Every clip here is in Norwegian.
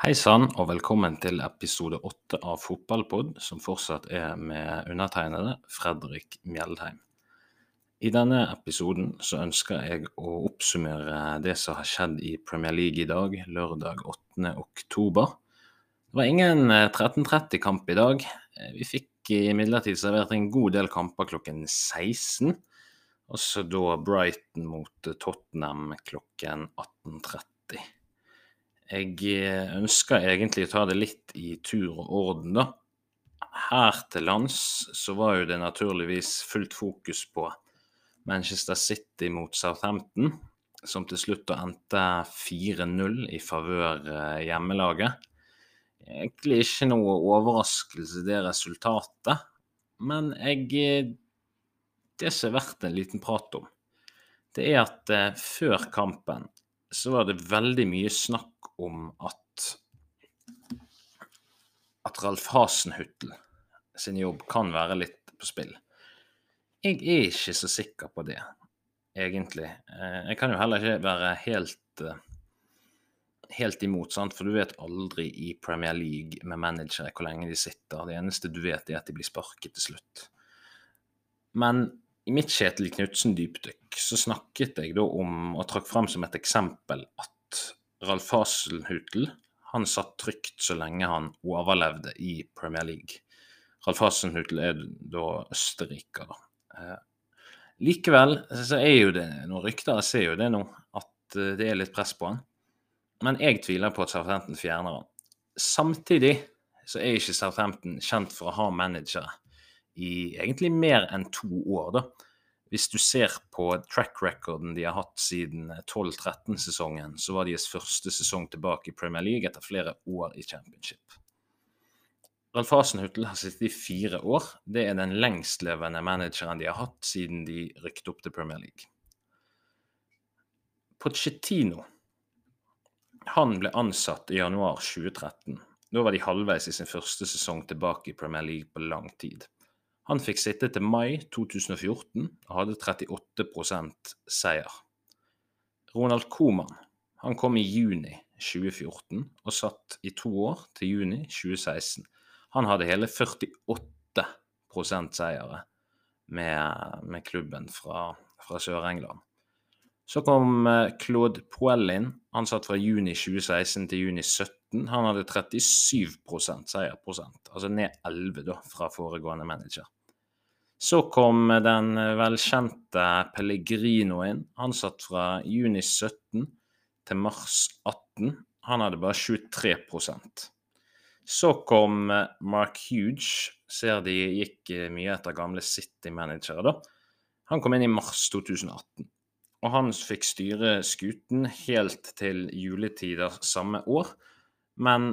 Hei sann, og velkommen til episode åtte av Fotballpod, som fortsatt er med undertegnede Fredrik Mjeldheim. I denne episoden så ønsker jeg å oppsummere det som har skjedd i Premier League i dag, lørdag 8. oktober. Det var ingen 13.30-kamp i dag. Vi fikk imidlertid servert en god del kamper klokken 16. Også da Brighton mot Tottenham klokken 18.30. Jeg eh, ønsker egentlig å ta det litt i tur og orden, da. Her til lands så var jo det naturligvis fullt fokus på Manchester City mot Southampton, som til slutt endte 4-0 i favør eh, hjemmelaget. Egentlig ikke noe overraskelse, det resultatet, men jeg eh, Det som er verdt en liten prat om, det er at før kampen så var det veldig mye snakk om at at Ralf Hasenhutl sin jobb kan være litt på spill. Jeg er ikke så sikker på det, egentlig. Eh, jeg kan jo heller ikke være helt, eh, helt imot, sant? for du vet aldri i Premier League med managere hvor lenge de sitter. Det eneste du vet, er at de blir sparket til slutt. Men i mitt Kjetil Knutsen-dypdykk så snakket jeg da om, og trakk fram som et eksempel, at Ralf Hasenhutel han satt trygt så lenge han overlevde i Premier League. Ralf Hasenhutel er da østerriker, da. Eh, likevel så er jo det noen rykter, jeg ser jo det nå, at eh, det er litt press på han. Men jeg tviler på at Southampton fjerner han. Samtidig så er ikke Southampton kjent for å ha managere i egentlig mer enn to år, da. Hvis du ser på track recorden de har hatt siden 12-13-sesongen, så var deres første sesong tilbake i Premier League etter flere år i championship. Ralf Hasenhutl har sittet i fire år. Det er den lengstlevende manageren de har hatt siden de rykket opp til Premier League. Pochettino han ble ansatt i januar 2013. Da var de halvveis i sin første sesong tilbake i Premier League på lang tid. Han fikk sitte til mai 2014 og hadde 38% seier. Ronald Koman han kom i juni 2014 og satt i to år til juni 2016. Han hadde hele 48% seire med, med klubben fra, fra Sør-England. Så kom eh, Claude Poellin. ansatt fra juni 2016 til juni 2017. Han hadde 37% seierprosent, altså ned 11 da, fra foregående manager. Så kom den velkjente Pellegrino inn. ansatt fra juni 17 til mars 18. Han hadde bare 23% Så kom Mark Huge. Ser de gikk mye etter gamle City-managere, da. Han kom inn i mars 2018 og han fikk styre skuten helt til juletider samme år, men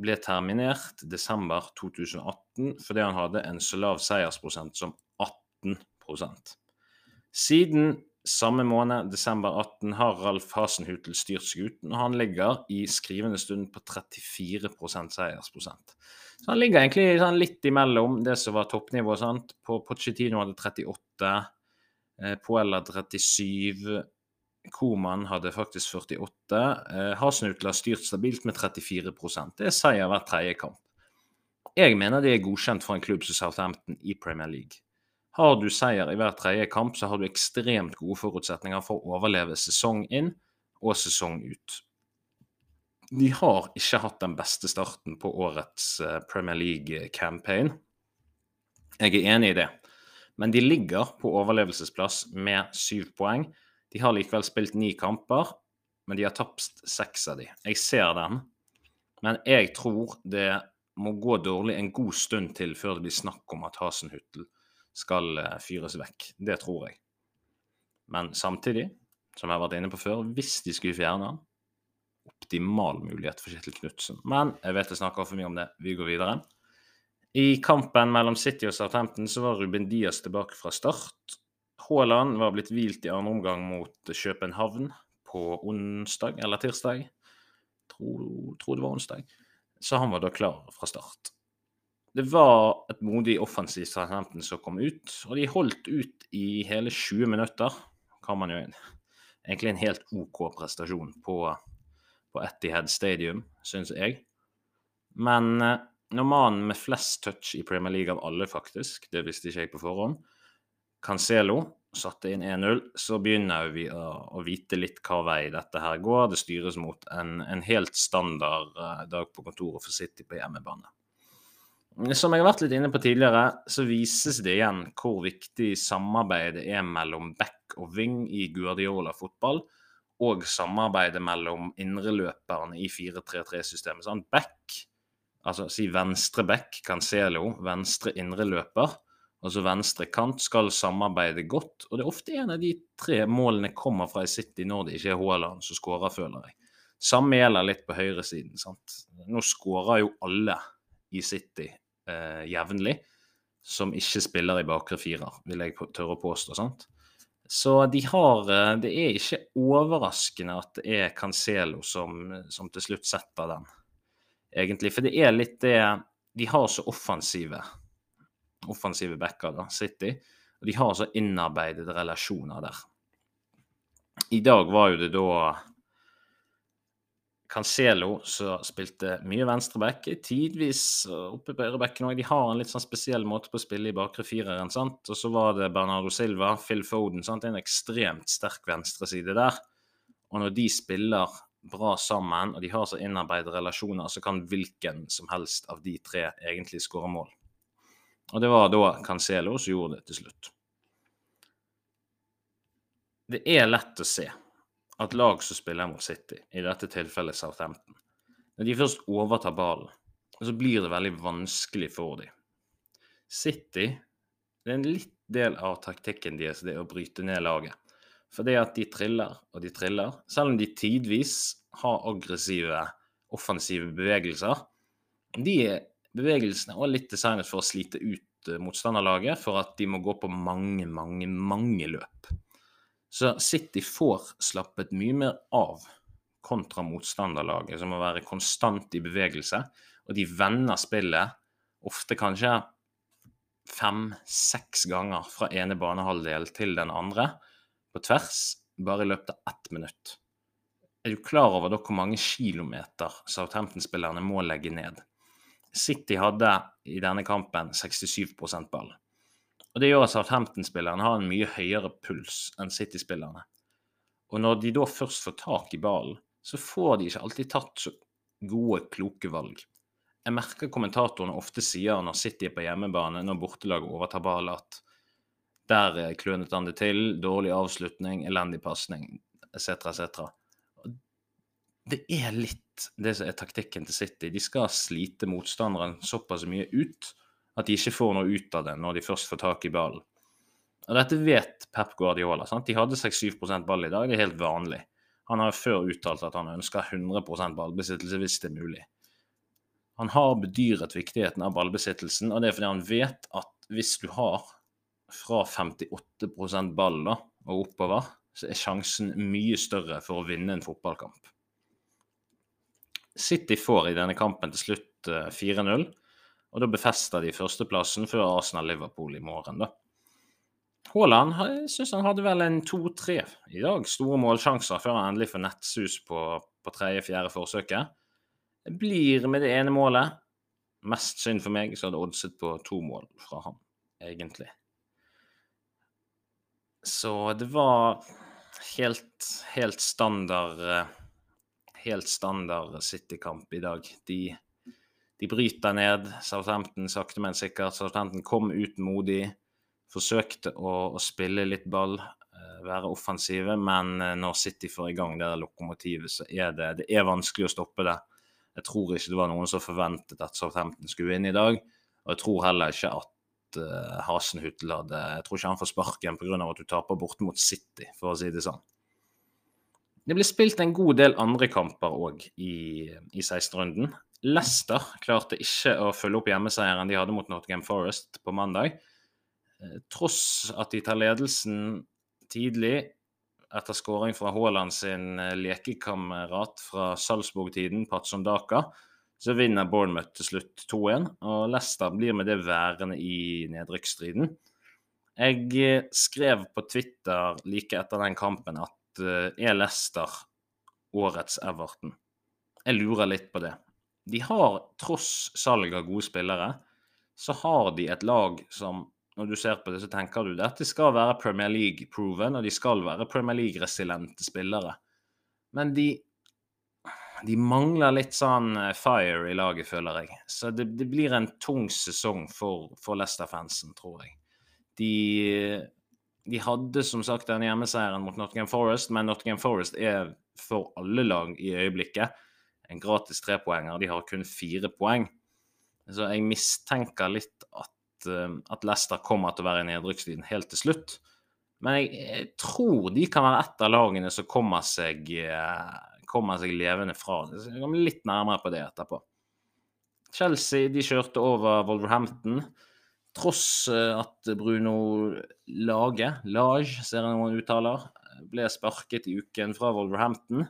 ble terminert desember 2018 fordi han hadde en så lav seiersprosent som 18% Siden samme måned, desember 18, har Ralf Hasenhutl styrt skuten, og han ligger i skrivende stund på 34 seiersprosent. Så han ligger egentlig sånn litt imellom det som var toppnivået. sant? På Pochettino hadde 38, Eh, Poella 37. Koman hadde faktisk 48. Hasenutla Hasenhutl har styrt stabilt med 34% Det er seier hver tredje kamp. Jeg mener det er godkjent for en klubb som Southampton i Premier League. Har du seier i hver tredje kamp, så har du ekstremt gode forutsetninger for å overleve sesong inn og sesong ut. De har ikke hatt den beste starten på årets eh, Premier League-campaign. Jeg er enig i det. Men de ligger på overlevelsesplass med syv poeng. De har likevel spilt ni kamper, men de har tapt seks av de. Jeg ser den, men jeg tror det må gå dårlig en god stund til før det blir snakk om at Hasenhutl skal eh, fyres vekk. Det tror jeg. Men samtidig, som jeg har vært inne på før, hvis de skulle fjerne han, optimal mulighet for Kjetil Knutsen. Men jeg vet jeg snakker for mye om det. Vi går videre. I kampen mellom City og Southampton så var Ruben Diaz tilbake fra start. Haaland var blitt hvilt i andre omgang mot København på onsdag eller tirsdag. Tror, tror det var onsdag. Så han var da klar fra start. Det var et modig offensivt Southampton som kom ut, og de holdt ut i hele 20 minutter. Kan man jo egentlig en helt OK prestasjon på, på Etihad Stadium, syns jeg. Men eh, når mannen med flest touch i Premier League av alle, faktisk, det visste ikke jeg på forhånd, Cancelo, satte inn 1-0, så begynner vi å, å, vite litt hva vei dette her går. Det styres mot en, en helt standard uh, dag på kontoret for City på hjemmebane. Som jeg har vært litt inne på tidligere, så vises det igjen hvor viktig samarbeidet er mellom back og wing i Guardiola-fotball, og samarbeidet mellom indreløperne i 4-3-3-systemet. Sånn, back, altså si venstre back, Cancelo, venstre indreløper, altså venstre kant, skal samarbeide godt. Og det er ofte en av de tre målene kommer fra i City når det ikke er Haaland som skårer, føler jeg. Samme gjelder litt på høyresiden. sant? Nå skårer jo alle i City eh, jevnlig som ikke spiller i bakre firer, vil jeg tørre å påstå. sant? Så de har eh, Det er ikke overraskende at det er Cancelo som, som til slutt setter den, egentlig. For det er litt det De har så offensive offensive backer, da, City. Og de har så innarbeidede relasjoner der. I dag var jo det da Cancelo som spilte mye venstreback, tidvis oppe på ørebekken òg. De har en litt sånn spesiell måte på å spille i bakre fireren. sant? Og så var det Bernardo Silva, Phil Foden. sant? En ekstremt sterk venstreside der. Og når de spiller bra sammen, og de har så innarbeidede relasjoner, så kan hvilken som helst av de tre egentlig skåre mål. Og det var da Cancelo som gjorde det til slutt. Det er lett å se at lag som spiller mot City, i dette tilfellet Southampton, når de først overtar ballen, så blir det veldig vanskelig for dem. City det er en litt del av taktikken deres det å bryte ned laget. For det at de triller og de triller, selv om de tidvis har aggressive, offensive bevegelser, de bevegelsene er litt designet for å slite ut eh, motstanderlaget, for at de må gå på mange, mange, mange løp. Så City får slappet mye mer av kontra motstanderlaget, som må være konstant i bevegelse. Og de vender spillet ofte kanskje fem-seks ganger fra ene banehalvdel til den andre på tvers, bare i løpet av ett minutt. Er du klar over da hvor mange kilometer Southampton-spillerne må legge ned? City hadde i denne kampen 67% ball. Og Det gjør at Southampton-spillerne har en mye høyere puls enn City-spillerne. Og når de da først får tak i ballen, så får de ikke alltid tatt så gode, kloke valg. Jeg merker kommentatorene ofte sier når City er på hjemmebane, når bortelaget overtar ballen, at der klønet han det til, dårlig avslutning, elendig pasning, etc., etc det er litt det som er taktikken til City. De skal slite motstanderen såpass mye ut at de ikke får noe ut av det når de først får tak i ballen. Dette vet Pep Guardiola. Sant? De hadde 6-7 ball i dag, det er helt vanlig. Han har før uttalt at han ønsker 100% ballbesittelse hvis det er mulig. Han har bedyret viktigheten av ballbesittelsen, og det er fordi han vet at hvis du har fra 58 ball da, og oppover, så er sjansen mye større for å vinne en fotballkamp. City får i denne kampen til slutt 4-0, eh, og da befester de førsteplassen før Arsenal-Liverpool i morgen. da. Haaland syns han hadde vel en 2-3 i dag. Store målsjanser før han endelig får nettsus på, på tredje-fjerde forsøket. Det blir med det ene målet. Mest synd for meg så hadde oddset på to mål fra ham, egentlig. Så det var helt, helt standard eh, helt standard City-kamp i dag. De, de, bryter ned Southampton sakte, men sikkert. Southampton kom ut modig, forsøkte å, å spille litt ball, eh, være offensive, men eh, når City får i gang det lokomotivet, så er det, det er vanskelig å stoppe det. Jeg tror ikke det var noen som forventet at Southampton skulle vinne i dag, og jeg tror heller ikke at uh, Hasenhutl hadde Jeg tror ikke han får sparken pga. at du taper borte mot City, for å si det sånn. Det ble spilt en god del andre kamper òg i, i 16-runden. Leicester klarte ikke å følge opp hjemmeseieren de hadde mot Nottingham Forest på mandag. Eh, tross at de tar ledelsen tidlig etter skåring fra Haaland sin eh, lekekamerat fra Salzburg-tiden, Patson Daka, så vinner Bournemouth til slutt 2-1, og Leicester blir med det værende i nedrykksstriden. Jeg eh, skrev på Twitter like etter den kampen at Eh, er Leicester årets Everton. Jeg lurer litt på det. De har, tross salg av gode spillere, så har de et lag som når du ser på det, så tenker du at de skal være Premier League-proven, og de skal være Premier League-resilente spillere. Men de, de mangler litt sånn eh, fire i laget, føler jeg. Så det, det blir en tung sesong for, for Leicester-fansen, tror jeg. De, de, hadde som sagt den hjemmeseieren mot Nottingham Forest, men Nottingham Forest er for alle lag i øyeblikket en gratis trepoenger. De har kun fire poeng. Så jeg mistenker litt at, eh, at Leicester kommer til å være i nedrykkstiden helt til slutt. Men jeg, jeg, tror de kan være et av lagene som kommer seg, eh, kommer seg levende fra det. Jeg kommer litt nærmere på det etterpå. Chelsea de kjørte over Wolverhampton. Tross eh, at Bruno Lage, Lage, ser jeg noen uttaler, ble sparket i uken fra Wolverhampton.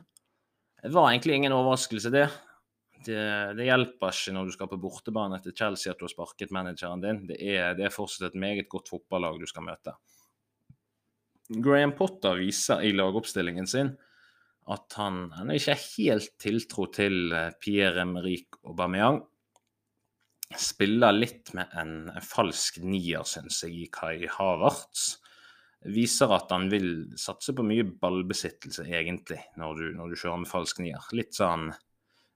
Det var egentlig ingen overraskelse, det det, det, hjelper ikke når du skal på bortebane til Chelsea at du har sparket manageren din. Det er, det er fortsatt et meget godt fotballag du skal møte. Graham Potter viser i lagoppstillingen sin at han, han er ikke helt tiltro til eh, Pierre-Emerick Aubameyang. Spiller litt med en, falsk nier, syns jeg, i Kai Havertz. Viser at han vil satse på mye ballbesittelse, egentlig, når du, når du kjører med falsk nier. Litt sånn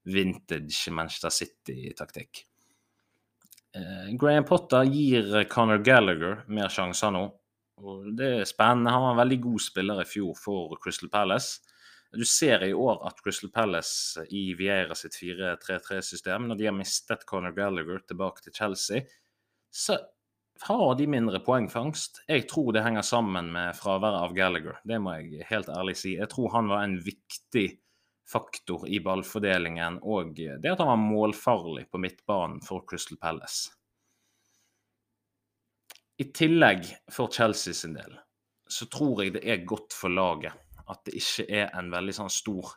vintage Manchester City-taktikk. Eh, Graham Potter gir Conor Gallagher mer sjanser nå. og Det er spennende. Han var en veldig god spiller i fjor for Crystal Palace. Du ser i år at Crystal Palace i Vieira sitt 4-3-3-system, når de har mistet Conor Gallagher tilbake til Chelsea, så har de mindre poengfangst. Jeg tror det henger sammen med fraværet av Gallagher. Det må jeg helt ærlig si. Jeg tror han var en viktig faktor i ballfordelingen og det at han var målfarlig på midtbanen for Crystal Palace. I tillegg, for Chelsea sin del, så tror jeg det er godt for laget at det ikke er en veldig sånn stor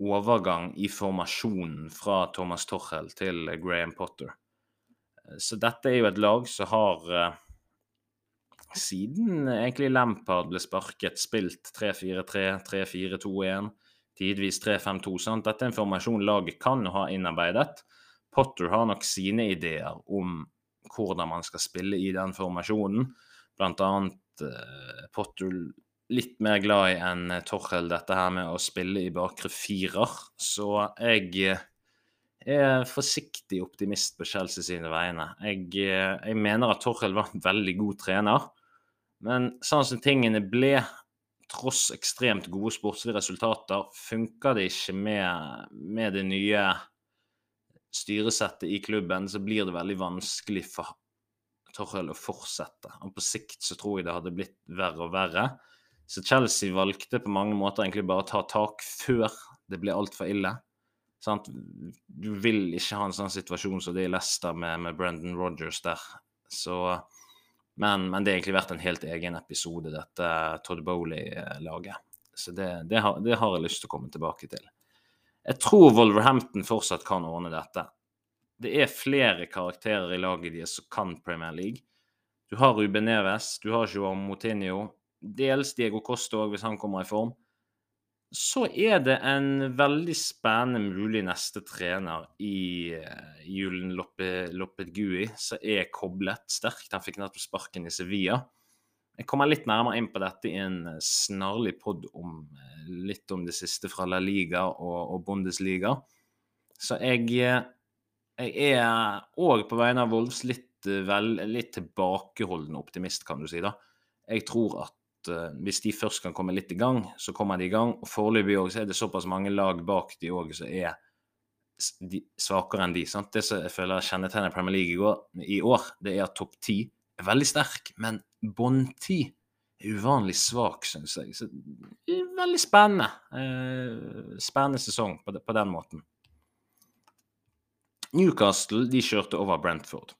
overgang i formasjonen fra Thomas Torhell til Graham Potter. Så dette er jo et lag som har eh, siden egentlig Lampard ble sparket, spilt 3-4-3, 3-4-2-1 tidvis 3-5-2. sant? Dette er en formasjon laget kan ha innarbeidet. Potter har nok sine ideer om hvordan man skal spille i den formasjonen. Blant annet eh, Potter litt mer glad i enn Torhell dette her med å spille i bakre firer. Så jeg eh, er forsiktig optimist på Chelsea sine vegne. Jeg, eh, jeg mener at Torhell var en veldig god trener. Men sånn som tingene ble tross ekstremt gode sportslige resultater, funker det ikke med, med, det nye styresettet i klubben, så blir det veldig vanskelig for Torhell å fortsette. Og på sikt så tror jeg det hadde blitt verre og verre. Så Chelsea valgte på mange måter egentlig bare å ta tak før det ble altfor ille. Sant? Du vil ikke ha en sånn situasjon som det i Leicester med, med Brendan Rogers der. Så men, men, det har egentlig vært en helt egen episode, dette Todd Bowley-laget. Så det, det, har, det, har, jeg lyst til å komme tilbake til. Jeg tror Wolverhampton fortsatt kan ordne dette. Det er flere karakterer i laget deres som kan Premier League. Du har Ruben Neves, du har Joao Moutinho, dels Diego Costa òg, hvis han kommer i form så er det en veldig spennende mulig neste trener i uh, Julen Loppet-Gui, som er koblet sterkt. Han fikk nettopp sparken i Sevilla. Jeg kommer litt nærmere inn på dette i en eh, snarlig pod om uh, litt om det siste fra La Liga og, og Bundesliga. Så jeg, jeg er òg på vegne av Wolves litt, vel, litt tilbakeholden optimist, kan du si. da. Jeg tror at uh, hvis de først kan komme litt i gang, så kommer de i gang. Og Foreløpig er det såpass mange lag bak de òg som er svakere enn de. Sant? Det som jeg føler kjennetegner Premier League i år, i år, det er at topp ti er veldig sterk, men bånn ti er uvanlig svak, syns jeg. Så det er veldig spennende. Uh, spennende sesong på, på, den måten. Newcastle de kjørte over Brentford.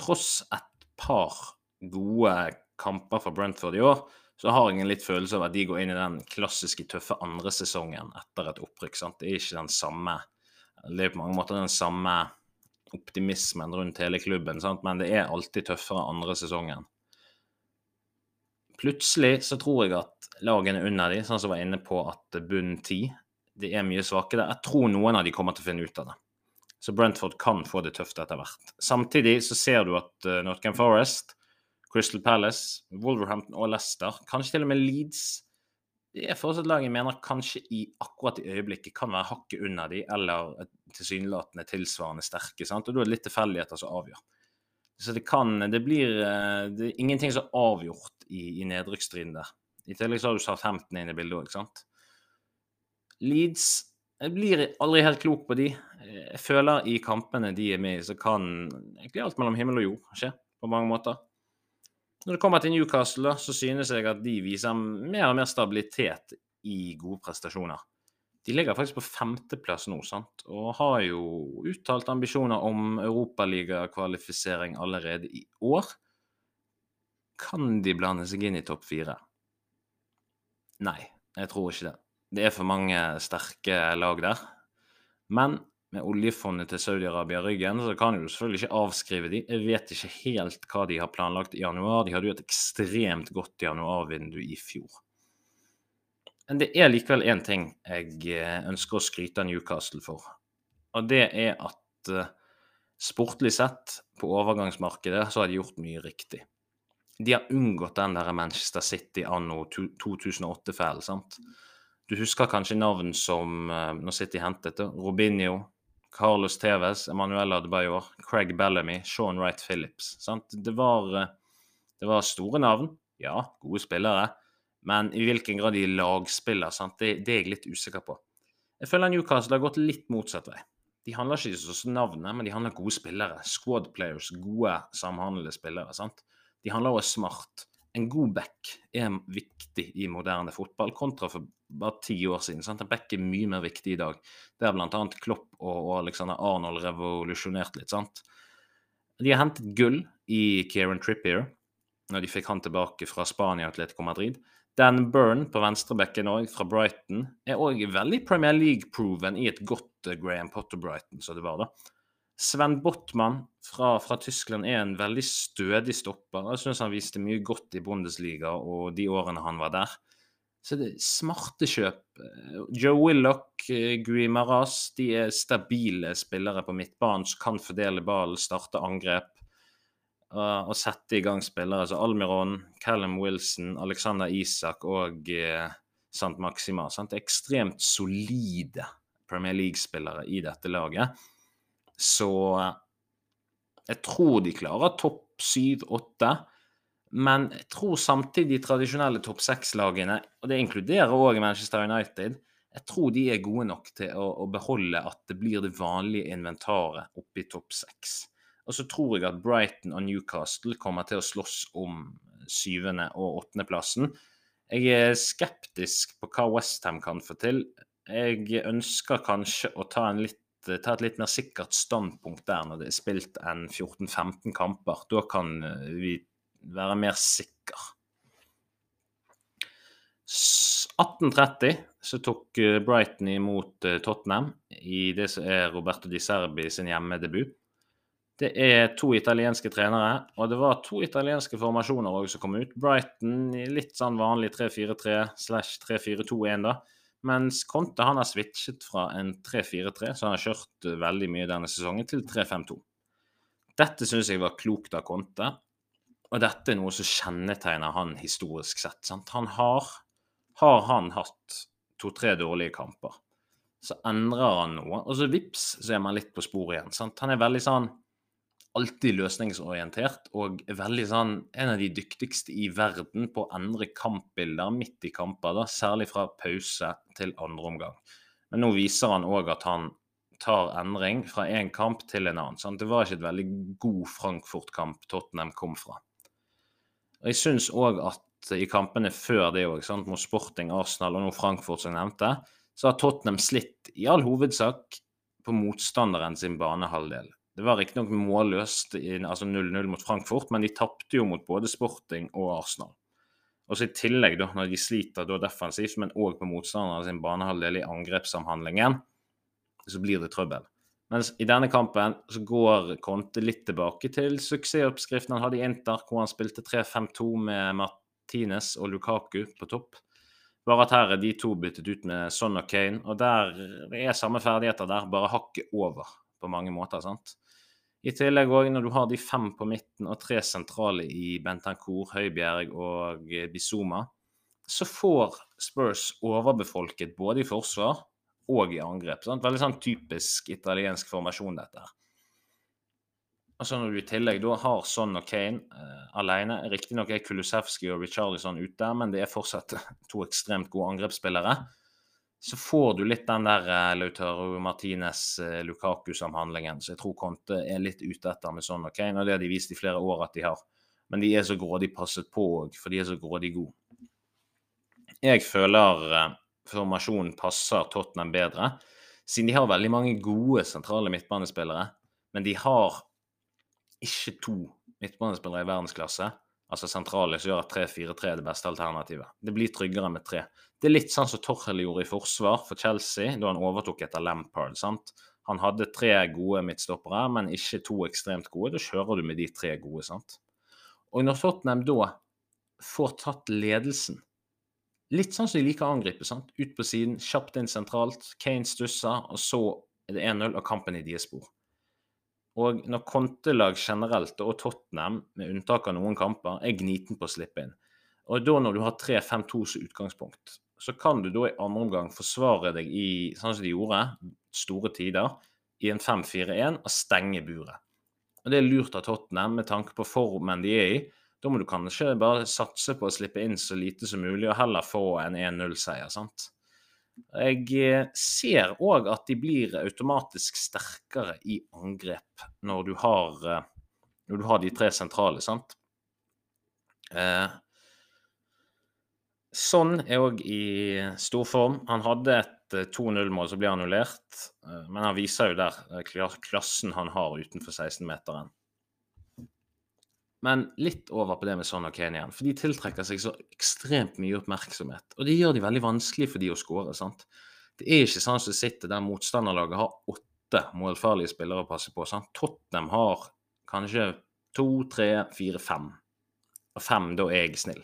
Tross et par gode kamper for Brentford i år, så har jeg en litt følelse av at de går inn i den klassiske tøffe andre sesongen etter et opprykk. sant? Det er ikke den samme Det er på mange måter den samme optimismen rundt hele klubben, sant? men det er alltid tøffere andre sesongen. Plutselig så tror jeg at lagene under de, sånn som var inne på at bunn ti, det er mye svake der. Jeg tror noen av de kommer til å finne ut av det. Så Brentford kan få det tøft etter hvert. Samtidig så ser du at uh, Nottingham Forest, Crystal Palace, Wolverhampton og Leicester, kanskje til og med Leeds Det er fortsatt lag jeg mener kanskje i akkurat i øyeblikket kan være hakket under de, eller tilsynelatende tilsvarende sterke. sant? Og da er det litt tilfeldigheter som avgjør. Så det kan Det blir eh, det er ingenting som er avgjort i, i nedrykksstriden der. I tillegg så har du Southampton inn i bildet òg, ikke sant. Leeds Jeg blir aldri helt klok på de. Jeg føler i kampene de er med i, så kan egentlig alt mellom himmel og jord skje, på mange måter. Når det kommer til Newcastle, så synes jeg at de viser mer og mer stabilitet i gode prestasjoner. De ligger faktisk på femteplass nå, sant? og har jo uttalt ambisjoner om europaligakvalifisering allerede i år. Kan de blande seg inn i topp fire? Nei, jeg tror ikke det. Det er for mange sterke lag der. Men med oljefondet til Saudi-Arabia i ryggen, så kan du selvfølgelig ikke avskrive de. Jeg vet ikke helt hva de har planlagt i januar. De hadde jo et ekstremt godt januarvindu i fjor. Men det er likevel én ting jeg eh, ønsker å skryte av Newcastle for. Og det er at eh, sportlig sett, på overgangsmarkedet, så har de gjort mye riktig. De har unngått den der Manchester City anno 2008-feilen, sant. Du husker kanskje navn som uh, Nå City hentet det. Robinho, Carlos Tevez, Emanuel Adebayor, Craig Bellamy, Sean Wright Phillips. Det var, uh, det var store navn. Ja, gode spillere. Men i hvilken grad de lagspiller? Det, det, er jeg litt usikker på. Jeg føler Newcastle har gått litt motsatt vei. De handler ikke om navnet, men de handler gode spillere. Squad players, gode samhandlede spillere. sant? De handler også smart en god back er viktig i moderne fotball, kontra for bare ti år siden. Sant? En back er mye mer viktig i dag. Det har bl.a. Klopp og, Alexander Arnold revolusjonert litt. sant? De har hentet gull i Kieran Trippier når de fikk han tilbake fra Spania til Atletico Madrid. Dan Byrne på venstrebekken òg, fra Brighton, er òg veldig Premier League-proven i et godt uh, Graham Potter-Brighton, som det var, da. Sven Bottmann fra, fra, Tyskland er en veldig stødig stopper. Jeg syns han viste mye godt i Bundesliga og de årene han var der. Så det er smarte kjøp. Joe Willoch, eh, Gui Maras, de er stabile spillere på midtbanen som kan fordele ballen, starte angrep og, og sette i gang spillere som Almiron, Callum Wilson, Alexander Isak og uh, Sant Maxima. Sant? Ekstremt solide Premier League-spillere i dette laget. Så jeg tror de klarer topp syv-åtte. Men jeg tror samtidig de tradisjonelle topp seks-lagene, og det inkluderer òg Manchester United, jeg tror de er gode nok til å, å, beholde at det blir det vanlige inventaret oppe i topp seks. Og så tror jeg at Brighton og Newcastle kommer til å slåss om syvende- og åttendeplassen. Jeg er skeptisk på hva Westham kan få til. Jeg ønsker kanskje å ta en litt ta et litt mer sikkert standpunkt der når det er spilt enn 14-15 kamper. Da kan eh, vi være mer sikre. 1830 så tok eh, Brighton imot Tottenham i det som er Roberto Di Serbi sin hjemmedebut. Det er to italienske trenere, og det var to italienske formasjoner også som kom ut. Brighton i litt sånn vanlig 3-4-3 slash 3-4-2-1, da. Mens Conte han har switchet fra en 3-4-3, så han har kjørt eh, veldig mye denne sesongen, til 3-5-2. Dette syns jeg var klokt av Conte, og dette er noe som kjennetegner han historisk sett. Sant? Han har, har han hatt to-tre dårlige kamper, så endrer han noe, og så vips, så er man litt på sporet igjen. Sant? Han er veldig sånn alltid løsningsorientert og veldig sånn en av de dyktigste i verden på å endre kampbilder midt i kamper, da, særlig fra pause til andre omgang. Men nå viser han òg at han tar endring fra én kamp til en annen. Sant? Det var ikke et veldig god Frankfurt-kamp Tottenham kom fra. Og Jeg syns òg at i kampene før det òg, mot Sporting, Arsenal og nå Frankfurt, som jeg nevnte, så har Tottenham slitt i all hovedsak på motstanderen sin banehalvdel. Det var riktignok målløst, altså 0-0 mot Frankfurt, men de tapte jo mot både Sporting og Arsenal. Og så I tillegg, da, når de sliter da defensivt, men òg på motstanderen sin banehalvdel i angrepssamhandlingen, så blir det trøbbel. Mens i denne kampen så går Conte litt tilbake til suksessoppskriften han hadde i Inter, hvor han spilte 3-5-2 med Martinez og Lukaku på topp. Bare at her er de to byttet ut med Son og Kane, og der er samme ferdigheter der, bare hakket over på mange måter. sant? I tillegg òg, når du har de fem på midten og tre sentrale i Bentancour, Høibjerg og Bizuma, så får Spurs overbefolket både i forsvar og i angrep. Sant? Veldig sånn typisk italiensk formasjon, dette her. Så når du i tillegg da har Son og Kane uh, alene Riktignok er Kulusevski og Richarlison ute, men det er fortsatt to ekstremt gode angrepsspillere. Så får du litt den der uh, Lautaro Martinez-Lukaku-samhandlingen eh, så jeg tror Conte er litt ute etter med sånn. ok, Nå det har de vist i flere år at de har. Men de er så grådig passet på òg, for de er så grådig gode. Jeg føler uh, formasjonen passer Tottenham bedre, siden de har veldig mange gode sentrale midtbanespillere. Men de har ikke to midtbanespillere i verdensklasse, altså sentrale, som gjør at 3-4-3 er det beste alternativet. Det blir tryggere med tre. Det er litt sånn som Torhell gjorde i forsvar for Chelsea da han overtok etter Lampard. sant? Han hadde tre gode midtstoppere, men ikke to ekstremt gode. Da kjører du med de tre gode, sant? Og når Tottenham da får tatt ledelsen Litt sånn som de liker å angripe. sant? Ut på siden, kjapt inn sentralt. Kane stusser, og så er det 1-0 og kampen i deres spor. Og når kontelag generelt, og Tottenham, med unntak av noen kamper, er gniten på å slippe inn. Og da når du har 3-5-2 som utgangspunkt, så kan du da i andre omgang forsvare deg i, sånn som de gjorde, store tider, i en 5-4-1 og stenge buret. Og Det er lurt av Tottenham med tanke på formen de er i. Da må du kanskje bare satse på å slippe inn så lite som mulig, og heller få en 1-0-seier. sant? Jeg eh, ser òg at de blir automatisk sterkere i angrep når du har, eh, når du har de tre sentrale, sant. Eh, sånn er òg i storform. Han hadde et 2-0-mål som ble annullert, men han viser jo der klassen han har utenfor 16-meteren. Men litt over på det med Son og Kane igjen. For de tiltrekker seg så ekstremt mye oppmerksomhet. Og det gjør de veldig vanskelig for de å skåre. Det er ikke sånn som sitter der motstanderlaget har åtte målfarlige spillere å passe på. sant? Tottenham har kanskje to, tre, fire, fem. Og fem, da er jeg snill.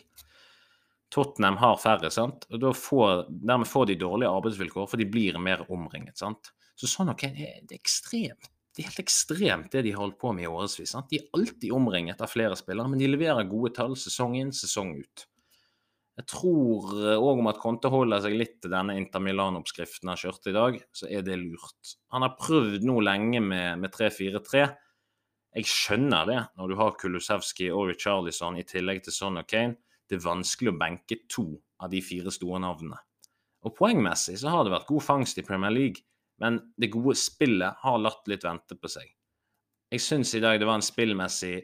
Tottenham har færre, sant? og får, dermed får de dårlige arbeidsvilkår, for de blir mer omringet. sant? Så sånn ok, det er ekstremt det er helt ekstremt det de har holdt på med i årevis. De er alltid omringet av flere spillere, men de leverer gode tall sesong inn, sesong ut. Jeg tror òg eh, om at Conte holder seg litt til denne Inter Milan-oppskriften han kjørte i dag, så er det lurt. Han har prøvd nå lenge med, med 3-4-3. Jeg skjønner det når du har Kulusevski og Richarlison i tillegg til Son og Kane. Det er vanskelig å benke to av de fire store navnene. Og poengmessig så har det vært god fangst i Premier League. Men det gode spillet har latt litt vente på seg. Jeg syns i dag det var en spillmessig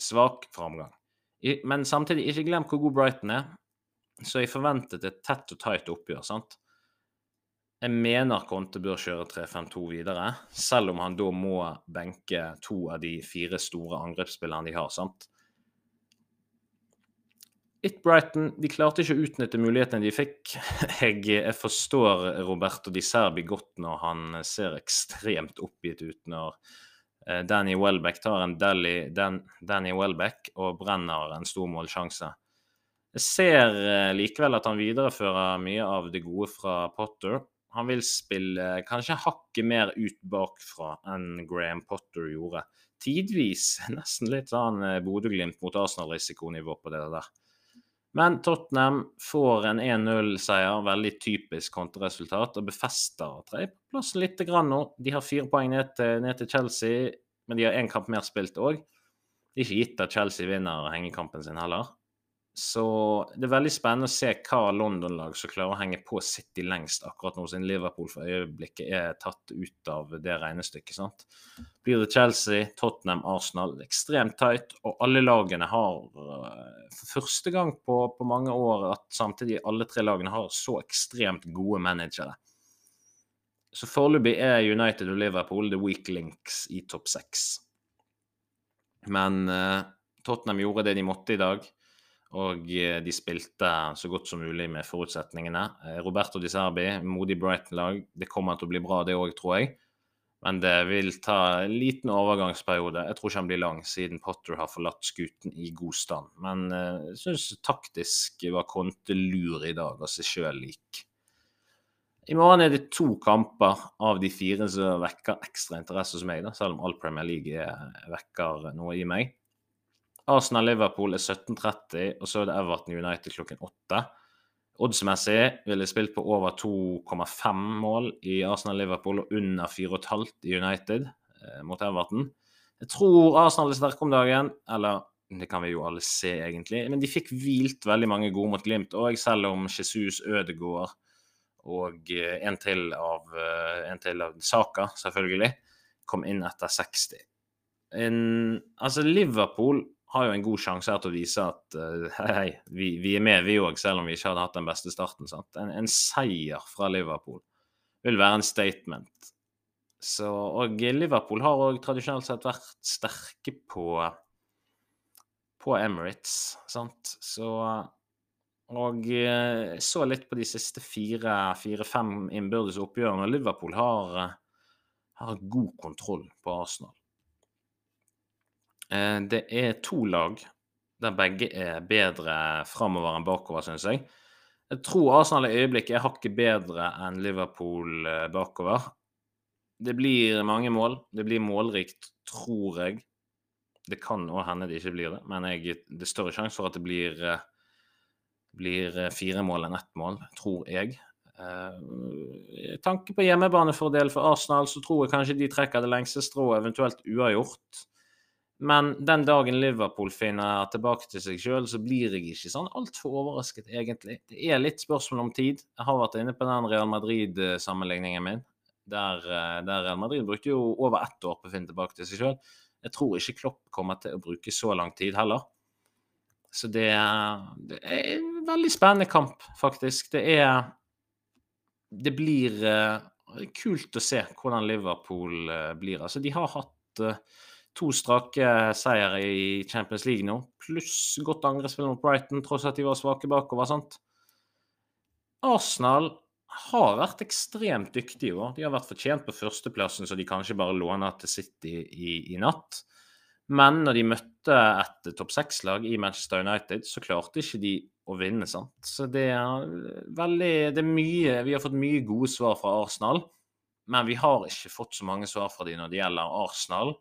svak framgang. Men samtidig, ikke glem hvor god Brighton er. Så jeg forventet et tett og tight oppgjør. sant? Jeg mener Conte bør kjøre 3-5-2 videre, selv om han da må benke to av de fire store angrepsspillerne de har. sant? Litt Brighton. De klarte ikke å utnytte mulighetene de fikk. Jeg, jeg forstår Roberto Di Serbi godt når han ser ekstremt oppgitt ut når eh, Danny Welbeck tar en Dally, Dan, Danny Welbeck og brenner en stor målsjanse. Jeg ser eh, likevel at han viderefører mye av det gode fra Potter. Han vil spille kanskje hakket mer ut bakfra enn Graham Potter gjorde. Tidvis nesten litt sånn eh, Bodø-Glimt mot Arsenal-risikonivå på det der. Men Tottenham får en 1-0-seier, veldig typisk kontraresultat, og befester tredjeplassen litt grann nå. De har fire poeng ned til, ned til, Chelsea, men de har én kamp mer spilt òg. Det er ikke gitt at Chelsea vinner hengekampen sin heller. Så det er veldig spennende å se hva London-lag som klarer å henge på City lengst akkurat nå, siden Liverpool for øyeblikket er tatt ut av det regnestykket. sant? Blir det Chelsea, Tottenham, Arsenal ekstremt tight, og alle lagene har eh, for første gang på, på mange år at samtidig alle tre lagene har så ekstremt gode managere. Så foreløpig er United og Liverpool the weak links i topp seks. Men uh, Tottenham gjorde det de måtte i dag. Og eh, de spilte så godt som mulig med forutsetningene. Eh, Roberto Di Serbi, modig Brighton-lag. Det kommer til å bli bra, det òg, tror jeg. Men det vil ta en liten overgangsperiode. Jeg tror ikke han blir lang, siden Potter har forlatt skuten i god stand. Men jeg syns taktisk var Conte lur i dag, og seg sjøl lik. I morgen er det to kamper av de fire som vekker ekstra interesse hos meg, da, selv om all Premier League vekker noe i meg. Arsenal-Liverpool er 17.30, og så er det Everton United klokken 8. Oddsmessig ville jeg spilt på over 2,5 mål i Arsenal-Liverpool og under 4,5 i United eh, mot Everton. Jeg tror Arsenal er sterke om dagen, eller det kan vi jo alle se, egentlig. Men de fikk hvilt veldig mange gode mot Glimt, og selv om Jesus Ødegaard og eh, en til av, eh, en til av Saka, selvfølgelig, kom inn etter 60. En, altså Liverpool har jo en god sjanse her til å vise at uh, hei, vi, vi, er med, vi òg, selv om vi ikke hadde hatt den beste starten. En, en, seier fra Liverpool vil være en statement. Så, og Liverpool har òg tradisjonelt sett vært sterke på, på Emirates, sant. Så Og uh, så litt på de siste fire-fem innbyrdes oppgjørene, Liverpool har, uh, har god kontroll på Arsenal. Eh, det er to lag der begge er bedre framover enn bakover, syns jeg. Jeg tror Arsenal i øyeblikket er hakket bedre enn Liverpool eh, bakover. Det blir mange mål. Det blir målrikt, tror jeg. Det kan òg hende det ikke blir det, men jeg, det er større sjanse for at det blir, eh, blir fire mål enn ett mål, tror jeg. I tanke på hjemmebanefordel for Arsenal, så tror jeg kanskje de trekker det lengste strået, eventuelt uavgjort. Men den dagen Liverpool finner tilbake til seg sjøl, så blir jeg ikke sånn altfor overrasket, egentlig. Det er litt spørsmål om tid. Jeg har vært inne på den Real Madrid-sammenligningen min. Der, eh, der, Real Madrid brukte jo over ett år på å finne tilbake til seg sjøl. Jeg tror ikke Klopp kommer til å bruke så lang tid heller. Så det det er en veldig spennende kamp, faktisk. Det er Det blir uh, kult å se hvordan Liverpool uh, blir. Altså, de har hatt to strake seier i Champions League nå, pluss godt angrepsspill mot Brighton, tross at de var svake bakover. sant? Arsenal har vært ekstremt dyktige i år. De har vært fortjent på førsteplassen, så de kanskje bare låner til City i, i natt. Men når de møtte et topp seks-lag i Manchester United, så klarte ikke de å vinne. sant? Så det er veldig det er mye, Vi har fått mye gode svar fra Arsenal, men vi har ikke fått så mange svar fra de når det gjelder Arsenal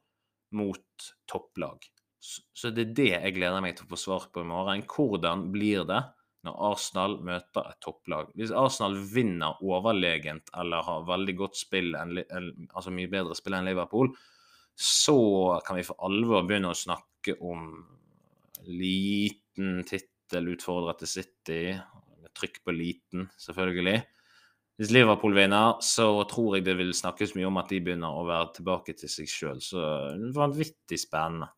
mot topplag. Så det er det jeg gleder meg til å få svar på i morgen. Hvordan blir det når Arsenal møter et topplag? Hvis Arsenal vinner overlegent eller har veldig godt spill, altså mye bedre spill enn Liverpool, så kan vi for alvor begynne å snakke om liten tittel utfordret til City. Trykk på liten, selvfølgelig. Hvis Liverpool vinner, så tror jeg det vil snakkes mye om at de begynner å være tilbake til seg sjøl. Så vanvittig spennende.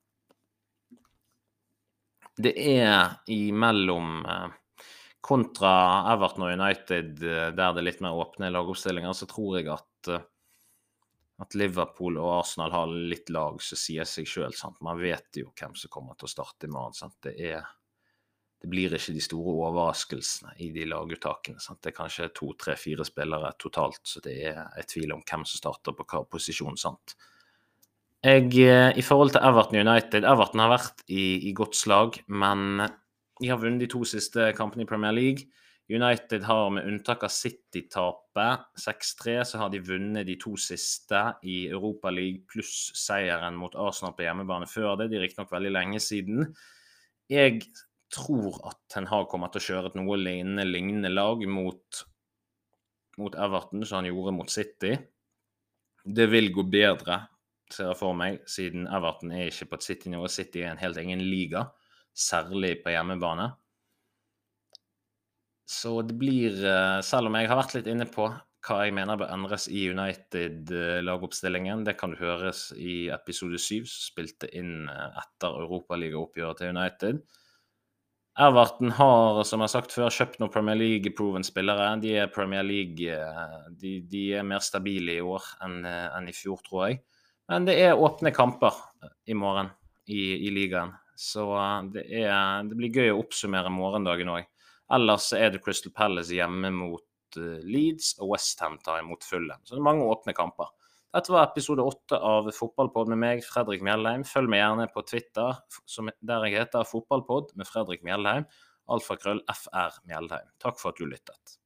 Det er imellom eh, kontra Everton og United, eh, der det er litt mer åpne lagoppstillinger, så tror jeg at, eh, at Liverpool og Arsenal har litt lag som sier seg sjøl. Man vet jo hvem som kommer til å starte i morgen. Sant? Det er det blir ikke de store overraskelsene i de laguttakene. Sant? Det er kanskje to, tre, fire spillere totalt, så det er et tvil om hvem som starter på hvilken posisjon. sant? Jeg, eh, I forhold til Everton United Everton har vært i, i, godt slag, men de har vunnet de to siste kampene i Premier League. United har med unntak av City-tapet 6-3, så har de vunnet de to siste i Europa League pluss seieren mot Arsenal på hjemmebane før det. Det er riktignok veldig lenge siden. Jeg tror at Ten Hag kommer til å kjøre et noe lignende, lignende lag mot, mot Everton som han gjorde mot City. Det vil gå bedre, ser jeg for meg, siden Everton er ikke på et City-nivå. City er en helt egen liga, særlig på hjemmebane. Så det blir, eh, selv om jeg har vært litt inne på hva jeg mener bør endres i United-lagoppstillingen, det kan du høres i episode 7, som spilte inn eh, etter Europaligaoppgjøret til United. Everton har, som jeg har sagt før, kjøpt noen Premier League-proven spillere. De er Premier League eh, de, de, er mer stabile i år enn, eh, enn, i fjor, tror jeg. Men det er åpne kamper i morgen i, i ligaen. Så eh, det, er, det, blir gøy å oppsummere morgendagen òg. Ellers er det Crystal Palace hjemme mot Leeds og Westham tar imot Fulham. Så det er mange åpne kamper. Dette var episode åtte av Fotballpod med meg, Fredrik Mjellheim. Følg meg gjerne på Twitter, der jeg heter Fotballpod med Fredrik Mjellheim. Alfakrøll FR Mjellheim. Takk for at du lyttet.